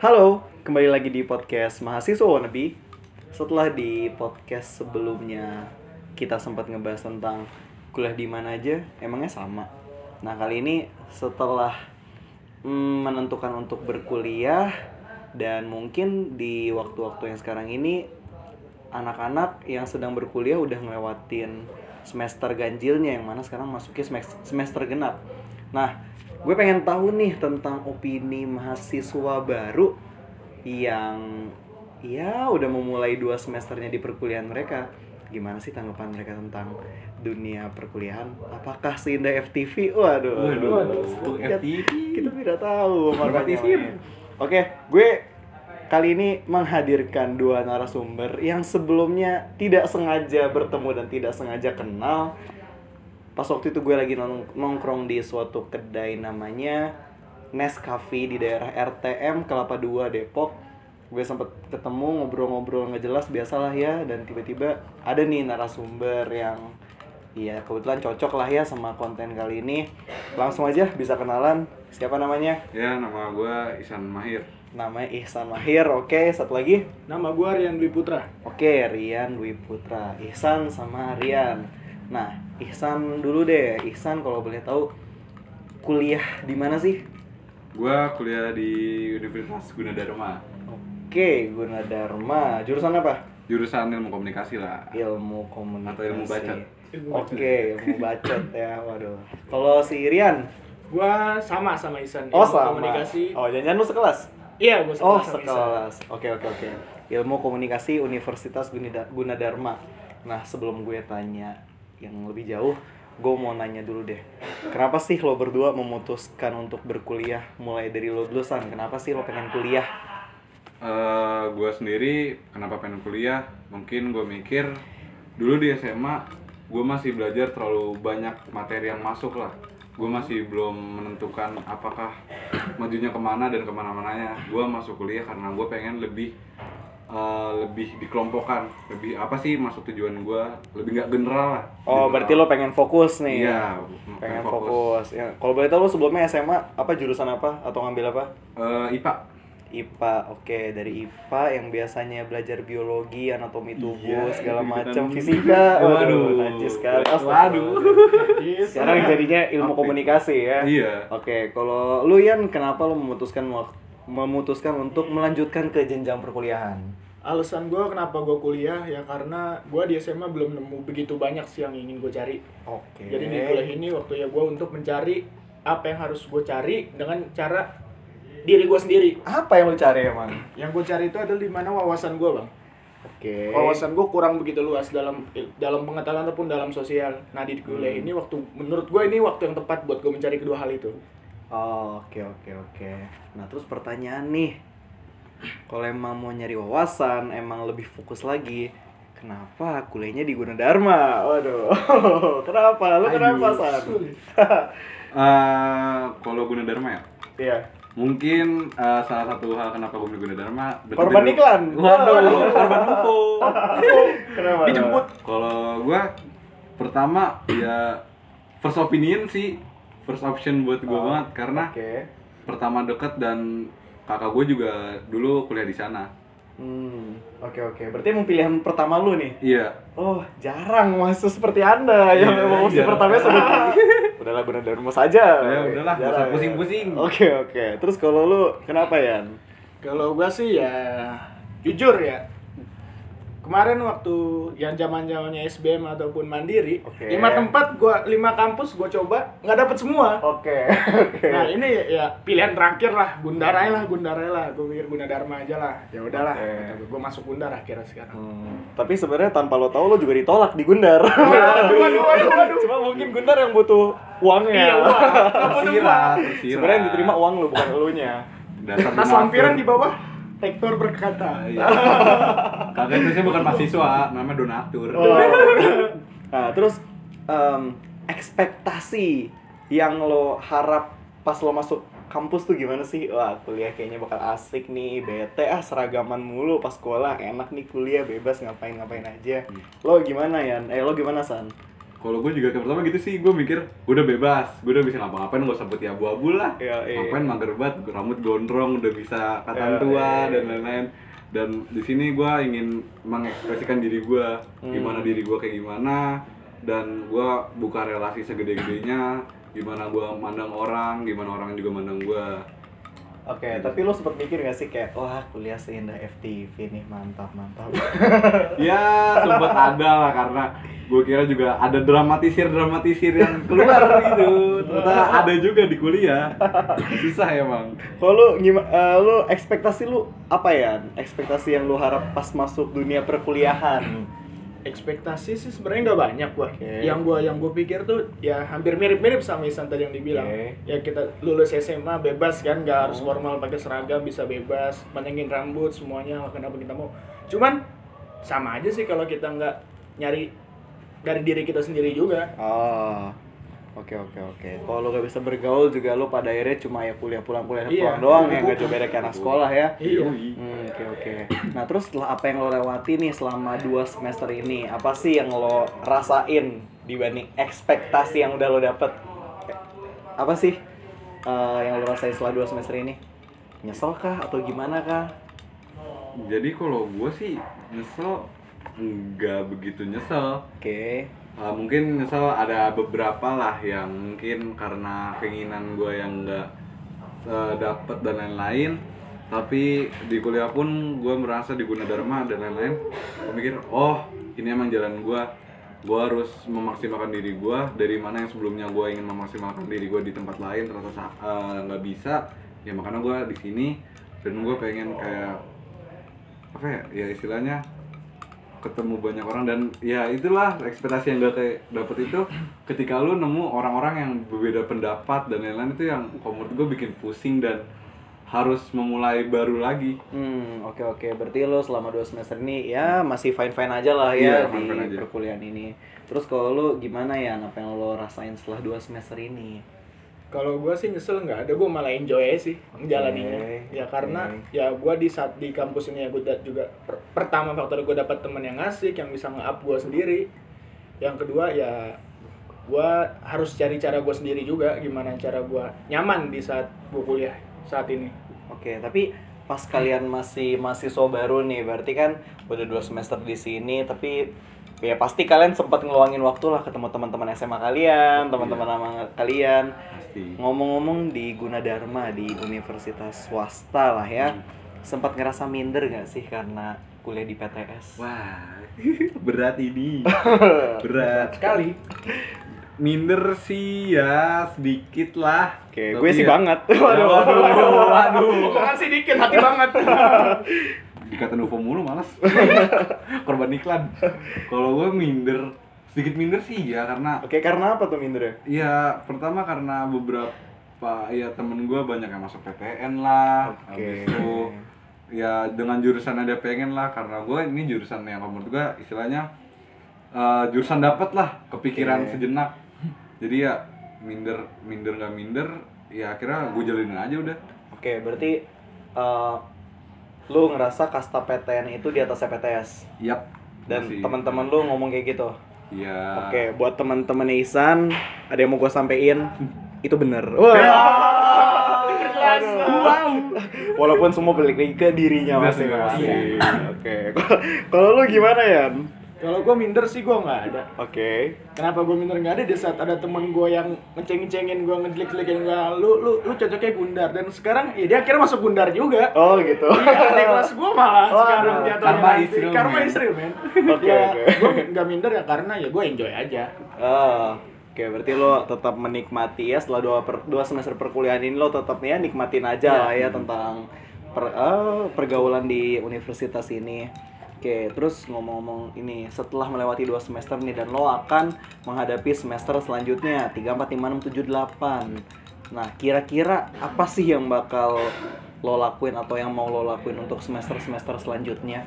Halo, kembali lagi di podcast Mahasiswa Wannabe. Setelah di podcast sebelumnya kita sempat ngebahas tentang kuliah di mana aja, emangnya sama? Nah kali ini setelah mm, menentukan untuk berkuliah Dan mungkin di waktu-waktu yang sekarang ini Anak-anak yang sedang berkuliah udah ngelewatin semester ganjilnya Yang mana sekarang masuknya semester, semester genap. Nah, gue pengen tahu nih tentang opini mahasiswa baru yang ya udah memulai dua semesternya di perkuliahan mereka gimana sih tanggapan mereka tentang dunia perkuliahan apakah seindah FTV waduh Waduh, waduh, FTV. kita tidak tahu. FTV. oke gue kali ini menghadirkan dua narasumber yang sebelumnya tidak sengaja bertemu dan tidak sengaja kenal pas waktu itu gue lagi nong- nongkrong di suatu kedai namanya Nescafe di daerah RTM Kelapa 2 Depok gue sempet ketemu ngobrol-ngobrol nggak jelas biasalah ya dan tiba-tiba ada nih narasumber yang Iya kebetulan cocok lah ya sama konten kali ini Langsung aja bisa kenalan Siapa namanya? Ya, nama gue Isan Mahir. Namanya Ihsan Mahir, oke satu lagi Nama gua Rian Dwi Putra. Oke, Rian Dwi Putra. Ihsan sama Rian. Nah, Ihsan dulu deh. Ihsan kalau boleh tahu kuliah di mana sih? Gue kuliah di Universitas Gunadarma. Oke, Gunadarma. Jurusan apa? Jurusan ilmu komunikasi lah. Ilmu komunikasi. Atau ilmu bacot. Oke, ilmu bacot ya. Waduh. Kalau si Rian? Gua sama sama Isan. Oh, Ilmu sama. Komunikasi. Oh, jangan lu sekelas? Iya, gua Oh, sekelas Isan. sekelas. Oke, oke, oke. Ilmu komunikasi Universitas Gunadarma. Nah, sebelum gue tanya yang lebih jauh, gue mau nanya dulu deh. Kenapa sih lo berdua memutuskan untuk berkuliah mulai dari lo dulu San? Kenapa sih lo pengen kuliah? Eh, gue sendiri kenapa pengen kuliah? Mungkin gue mikir dulu di SMA gue masih belajar terlalu banyak materi yang masuk lah. Gue masih belum menentukan apakah majunya ke mana dan ke mana-mananya. Gue masuk kuliah karena gue pengen lebih eh, lebih dikelompokkan, lebih apa sih masuk tujuan gue, lebih nggak general lah. Oh, General. berarti lo pengen fokus nih. Iya, Pengen fokus. Ya, kalau boleh tahu lo sebelumnya SMA apa jurusan apa atau ngambil apa? Eh, IPA. IPA, oke dari IPA yang biasanya belajar biologi, anatomi tubuh, Iya, segala macam, fisika, waduh, najis sekali. Waduh. Iya, Sekarang jadinya ilmu Apik. komunikasi ya. Iya. Oke, kalau lu Yan, kenapa lu memutuskan memutuskan untuk melanjutkan ke jenjang perkuliahan? Alasan gua kenapa gua kuliah ya karena gua di SMA belum nemu begitu banyak sih yang ingin gua cari. Oke. Jadi di kuliah ini waktu ya gua untuk mencari apa yang harus gua cari dengan cara diri gua sendiri. apa yang lu cari emang? Yang gua cari itu adalah di mana wawasan gua, Bang. Oke. Wawasan gua kurang begitu luas dalam dalam pengetahuan ataupun dalam sosial. Nah, di kuliah ini waktu menurut gua ini waktu yang tepat buat gua mencari kedua hal itu. Oh, oke oke oke. Nah, terus pertanyaan nih. Kalau emang mau nyari wawasan, emang lebih fokus lagi. Kenapa kuliahnya di Gunadarma? Waduh. kenapa? Lu kenapa, San? Eh, kalau Gunadarma ya, Iya. mungkin eh, salah satu hal kenapa gue milih Gunadarma. Korban iklan. Waduh, korban UFO. Kenapa? Dijemput. Kalau gue pertama ya first opinion sih, first option buat gue Oh, banget karena Oke. pertama deket dan kakak gue juga dulu kuliah di sana. Hmm, oke oke. Berarti emang pilihan pertama lu nih. Iya. Oh, jarang masuk seperti Anda yang Iya, memang opsi pertamanya sudah Udahlah guna Dharma saja. Ya udahlah, usah Jarang ya. pusing-pusing. Oke, oke. Terus kalau lu kenapa, Yan? Kalau gua sih ya jujur ya. Kemarin waktu yang zaman-zamannya SBM ataupun Mandiri, Oke. lima tempat gua lima kampus gua coba nggak dapet semua. Oke. Oke. Nah ini ya pilihan terakhir lah, Gundarai lah, Gundarai lah. Gue pikir Gunadarma aja lah. Ya udahlah, Oke. gue masuk Gundar akhirnya sekarang. Hmm, tapi sebenarnya tanpa lo tahu lo juga ditolak di Gundar. Waduh, waduh, waduh, waduh. Cuma mungkin Gundar yang butuh uangnya. Iya, uang. Sebenarnya yang diterima uang lo bukan elunya. Dasar lampiran di bawah, rektor berkata. Iya. Kakak itu saya bukan mahasiswa, namanya donatur. Oh. nah, terus em, ekspektasi yang lo harap pas lo masuk kampus tuh gimana sih? Wah, kuliah kayaknya bakal asik nih, bete ah seragaman mulu pas sekolah, enak nih kuliah bebas ngapain-ngapain aja. Lo gimana ya? Eh, lo gimana San? Kalau gue juga kayak pertama gitu sih gue mikir gue udah bebas gue udah bisa ngapa-ngapain gak usah putih abu-abu lah Iya, iya. ngapain mager banget rambut gondrong udah bisa katan Iya, tua iya, dan iya. lain-lain dan di sini gue ingin mengekspresikan diri gue Hmm. gimana diri gue kayak gimana dan gue buka relasi segede-gedenya gimana gue mandang orang gimana orang juga mandang gue Oke, tapi lo sempet mikir gak sih kayak wah kuliah seindah FTV nih mantap mantap. ya sempat ada lah karena gue kira juga ada dramatisir dramatisir yang keluar gitu ternyata ada juga di kuliah susah ya bang Kalau lu gimana? lu ekspektasi lu apa ya? Ekspektasi yang lu harap pas masuk dunia perkuliahan? ekspektasi sih sebenarnya nggak banyak gua Oke. yang gua yang gua pikir tuh ya hampir mirip-mirip sama Isan tadi yang dibilang Oke. ya kita lulus SMA bebas kan nggak harus Oh. formal pakai seragam bisa bebas panjangin rambut semuanya lakukan apa kita mau cuman sama aja sih kalau kita nggak nyari dari diri kita sendiri juga Oh, oke oke oke. Kalau lu gak bisa bergaul juga lu pada akhirnya cuma ya kuliah pulang kuliah Iya. pulang doang ya nggak coba kayak anak sekolah ya. iya Hmm, Oke oke. Nah terus setelah apa yang lo lewati nih selama dua semester ini, apa sih yang lo rasain dibanding ekspektasi yang udah lo dapet? Apa sih eh, yang lo rasain setelah dua semester ini? Nyesel kah atau gimana kah? jadi kalau gue sih nyesel nggak begitu nyesel. Oke. Uh, mungkin nyesel ada beberapa lah yang mungkin karena keinginan gue yang nggak uh, dapet dan lain-lain. Tapi di kuliah pun gue merasa di Gunadarma dan lain-lain. Gue mikir oh ini emang jalan gue gue harus memaksimalkan diri gue dari mana yang sebelumnya gue ingin memaksimalkan diri gue di tempat lain ternyata uh, nggak bisa. Ya makanya gue di sini dan gue pengen kayak apa ya ya istilahnya ketemu banyak orang dan ya itulah ekspektasi yang gak kayak dapet itu ketika lu nemu orang-orang yang berbeda pendapat dan lain-lain itu yang menurut gue bikin pusing dan harus memulai baru lagi Hmm, oke oke. Berarti lo selama dua semester ini ya masih fine fine aja lah Iya, ya di fine-fine aja. perkuliahan ini. Terus kalau lo gimana ya? Apa yang lo rasain setelah dua semester ini? Kalau gua sih nyesel nggak ada gua malah enjoy aja sih menjalaninya. Ya karena oke. ya gua di saat di kampus ini ya da- juga per- pertama faktor gua dapat teman yang asik yang bisa nge-up gua sendiri. Yang kedua ya gua harus cari cara gua sendiri juga gimana cara gua nyaman di saat gua kuliah saat ini. Oke, tapi pas kalian masih mahasiswa baru nih, berarti kan udah dua semester di sini, tapi ya pasti kalian sempat ngeluangin waktu lah ketemu teman-teman SMA kalian, teman-teman lama kalian. pasti. Ngomong-ngomong di Gunadarma di universitas swasta lah ya, sempat ngerasa minder gak sih karena kuliah di PTS? wah berat ini. Berat. Sekali. Minder sih ya sedikit lah. Oke, Tapi gue sih ya- banget. waduh waduh waduh, waduh. Bukan sih dikit hati banget dikata Nuvo mulu malas korban iklan kalau gue minder sedikit minder sih ya karena Oke, karena apa tuh mindernya? Iya, pertama karena beberapa ya temen gue banyak yang masuk PTN lah, Oke. habis itu ya dengan jurusan ada pengen lah karena gue ini jurusan yang menurut gue istilahnya eh, jurusan dapat lah kepikiran Oke. sejenak. Jadi ya minder minder nggak minder ya akhirnya gue jalanin aja udah. Oke, berarti eh, lu ngerasa kasta PTN itu di atas PTS Yap. dan teman-teman lu ngomong kayak gitu. Iya. Oke, buat teman-teman Isan, ada yang mau gue sampein, itu bener. Wah. Aduh. Walaupun semua balik lagi ke dirinya masing-masing. iya. Oke, kalau lu gimana ya? Kalau gua minder sih gua nggak ada Oke. Kenapa gue minder nggak ada di saat ada temen gue yang ngeceng-ngecengin gue ngejelik-jelikin gue lu lu lu cocoknya Gundar dan sekarang ya dia akhirnya masuk Gundar juga Oh gitu. iya adik kelas gue malah Wah, sekarang jatuhnya karma nanti. is real, karma man. is real man Oke, ya oke. gue nggak minder ya karena ya gue enjoy aja Oh, Oke, berarti lo tetap menikmati ya setelah dua, per- dua semester perkuliahan ini lo tetap ya nikmatin aja lah ya tentang per- eh, pergaulan di universitas ini. Oke, terus ngomong-ngomong ini, setelah melewati dua semester nih dan lo akan menghadapi semester selanjutnya 3, 4, 5, 6, 7, 8 Nah, kira-kira apa sih yang bakal lo lakuin atau yang mau lo lakuin untuk semester-semester selanjutnya?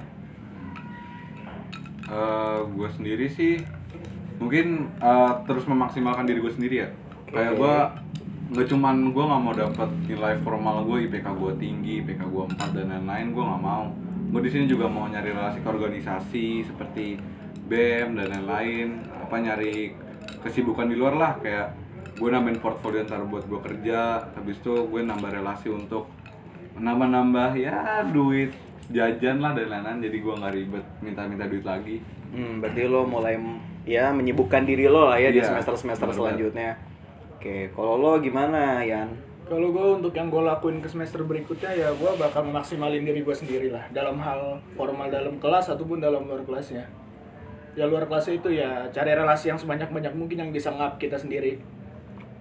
gue sendiri sih mungkin eh, terus memaksimalkan diri gue sendiri ya. Kayak gue nggak cuman gue nggak mau dapat nilai formal gue IPK gue tinggi IPK gue 4 dan lain-lain gue nggak mau gue di sini juga mau nyari relasi ke organisasi seperti BEM dan lain-lain apa nyari kesibukan di luar lah kayak gue nambahin portfolio ntar buat gue kerja habis itu gue nambah relasi untuk nambah-nambah ya duit jajan lah dan lain-lain jadi gue nggak ribet minta-minta duit lagi Hmm, berarti lo mulai ya menyibukkan diri lo lah ya di Iya, semester-semester benar-benar. selanjutnya. Oke, kalau lo gimana, Yan? Kalau gue untuk yang gue lakuin ke semester berikutnya ya gue bakal maksimalin diri gue sendiri lah dalam hal formal dalam kelas ataupun dalam luar kelasnya. Ya luar kelasnya itu ya cari relasi yang sebanyak-banyak mungkin yang bisa ngap kita sendiri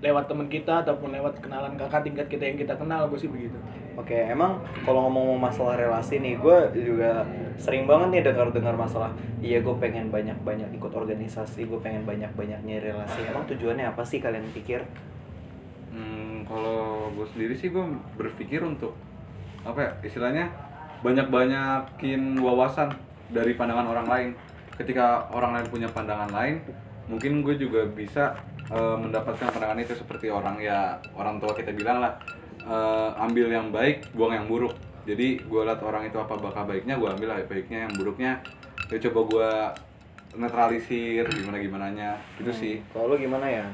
lewat teman kita ataupun lewat kenalan kakak tingkat kita yang kita kenal gue sih begitu. Oke, emang kalau ngomong masalah relasi nih, gue juga sering banget nih dengar-dengar masalah. Iya, gue pengen banyak-banyak ikut organisasi, gue pengen banyak-banyaknya relasi. Emang tujuannya apa sih kalian pikir? Hmm, kalau gue sendiri sih gue berpikir untuk apa ya istilahnya banyak-banyakin wawasan dari pandangan orang lain. Ketika orang lain punya pandangan lain, mungkin gue juga bisa eh, mendapatkan pandangan itu seperti orang ya orang tua kita bilang lah eh, ambil yang baik, buang yang buruk. Jadi gue lihat orang itu apa bakal baiknya, gue ambil lah baiknya, yang buruknya ya coba gue netralisir gimana gimananya gitu sih. Kalau gimana ya?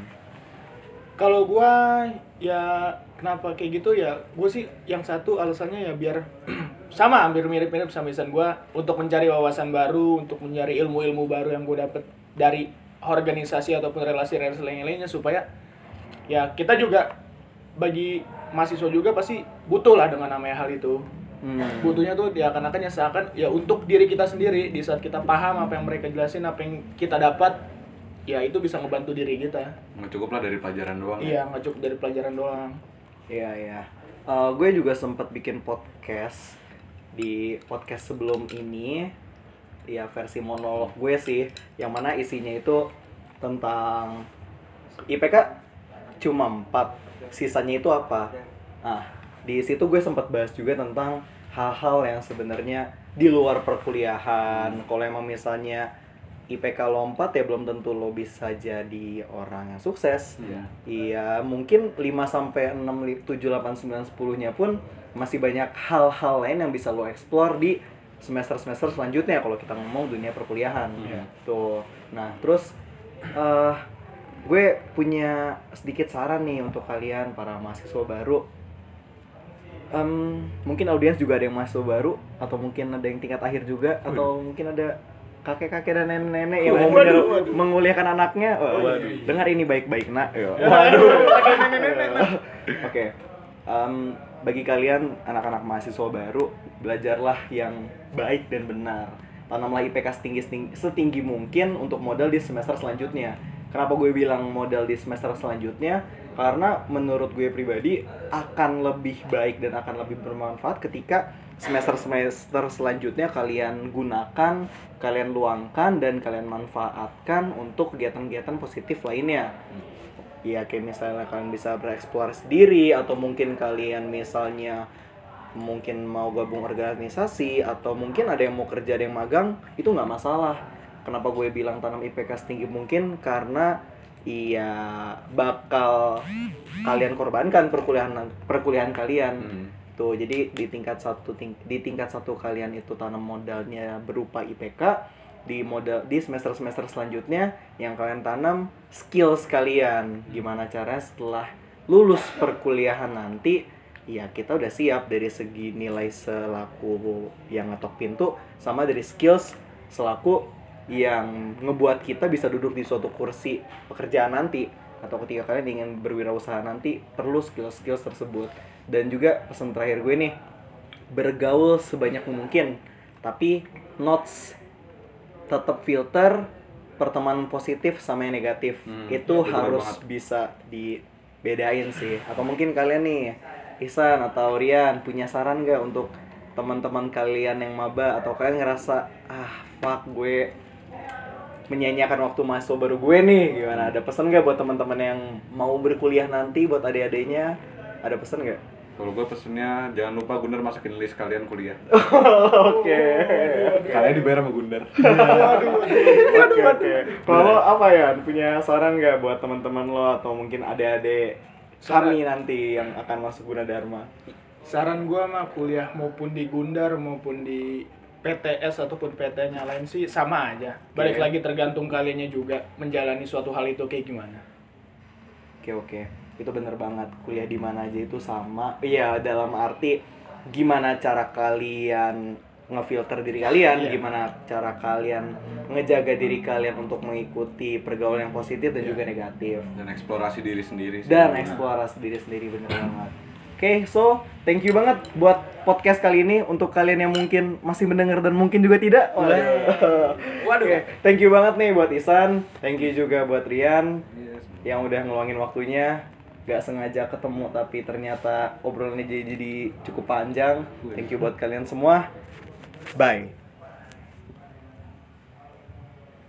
Kalau gua ya kenapa kayak gitu ya gue sih yang satu alasannya ya biar sama hampir mirip-mirip sama Isan gua untuk mencari wawasan baru untuk mencari ilmu-ilmu baru yang gue dapet dari organisasi ataupun relasi-relasi lain-lainnya supaya ya kita juga bagi mahasiswa juga pasti butuh lah dengan namanya hal itu Hmm. butuhnya tuh diakan-akan ya seakan ya untuk diri kita sendiri di saat kita paham apa yang mereka jelasin apa yang kita dapat ya itu bisa ngebantu diri kita Nggak cukup lah dari pelajaran doang. ya. iya nggak cukup dari pelajaran doang Iya iya. Eh, gue juga sempat bikin podcast di podcast sebelum ini, ya versi monolog gue sih, yang mana isinya itu tentang IPK cuma 4 sisanya itu apa? Nah, di situ gue sempat bahas juga tentang hal-hal yang sebenarnya di luar perkuliahan. Kalau emang misalnya IPK lo 4 ya belum tentu lo bisa jadi orang yang sukses. Iya. Iya, mungkin 5 sampai 6 li- 7 8 9 10-nya pun masih banyak hal-hal lain yang bisa lo explore di semester-semester selanjutnya kalau kita ngomong dunia perkuliahan. Iya. Tuh. Nah, terus eh gue punya sedikit saran nih untuk kalian para mahasiswa baru. Em, mungkin audiens juga ada yang mahasiswa baru atau mungkin ada yang tingkat akhir juga atau mungkin ada kakek-kakek dan nenek-nenek yang mau Waduh, waduh. menguliakan anaknya. Oh, Waduh. dengar ini baik-baik nak. Waduh. Oke. Em, bagi kalian anak-anak mahasiswa baru, belajarlah yang baik dan benar. Tanamlah IPK setinggi, setinggi, setinggi mungkin untuk modal di semester selanjutnya. Kenapa gue bilang modal di semester selanjutnya? Karena menurut gue pribadi akan lebih baik dan akan lebih bermanfaat ketika semester-semester selanjutnya kalian gunakan, kalian luangkan dan kalian manfaatkan untuk kegiatan-kegiatan positif lainnya. Iya kayak misalnya kalian bisa bereksplorasi sendiri atau mungkin kalian misalnya mungkin mau gabung organisasi atau mungkin ada yang mau kerja ada yang magang itu nggak masalah. Kenapa gue bilang tanam IPK setinggi mungkin karena iya bakal kalian korbankan perkuliahan perkuliahan kalian Hmm. Tuh jadi di tingkat satu ting- di tingkat satu kalian itu tanam modalnya berupa IPK di modal di semester semester selanjutnya yang kalian tanam skills kalian. Gimana caranya setelah lulus perkuliahan nanti ya kita udah siap dari segi nilai selaku yang ngetok pintu sama dari skills selaku yang ngebuat kita bisa duduk di suatu kursi pekerjaan nanti. Atau ketika kalian ingin berwirausaha nanti perlu skill-skills tersebut dan juga pesan terakhir gue nih bergaul sebanyak mungkin tapi notes tetap filter pertemanan positif sama yang negatif. Hmm, itu benar harus banget. bisa dibedain sih. Atau mungkin kalian nih Ihsan atau Rian punya saran gak untuk teman-teman kalian yang maba? Atau kalian ngerasa ah fuck gue menyanyiakan waktu mahasiswa baru gue nih. Gimana? Ada pesan gak buat teman-teman yang mau berkuliah nanti buat adik-adiknya? Ada pesan gak? Kalau gue pesennya jangan lupa Gundar masukin list kalian kuliah. Oke Kalian dibayar sama Gundar. Oke oke. Kalau apa ya? Punya saran nggak buat teman-teman lo atau mungkin adik-adik kami nanti yang akan masuk Gunadarma? saran gua mah kuliah maupun di Gundar maupun di PTS ataupun PT-nya lain sih sama aja. Balik lagi tergantung kaliannya juga menjalani suatu hal itu kayak gimana. Oke oke, itu bener banget. Kuliah di mana aja itu sama. Iya dalam arti gimana cara kalian ngefilter diri kalian, Iya. gimana cara kalian ngejaga diri kalian untuk mengikuti pergaulan yang positif dan Iya. juga negatif. dan eksplorasi diri sendiri sih. Dan eksplorasi diri sendiri bener banget. Oke, so thank you banget buat podcast kali ini untuk kalian yang mungkin masih mendengar dan mungkin juga tidak. Waduh. Waduh. Oke, thank you banget nih buat Isan, thank you juga buat Rian Yes. yang udah ngeluangin waktunya gak sengaja ketemu tapi ternyata obrolannya jadi, jadi cukup panjang. Thank you buat kalian semua. Bye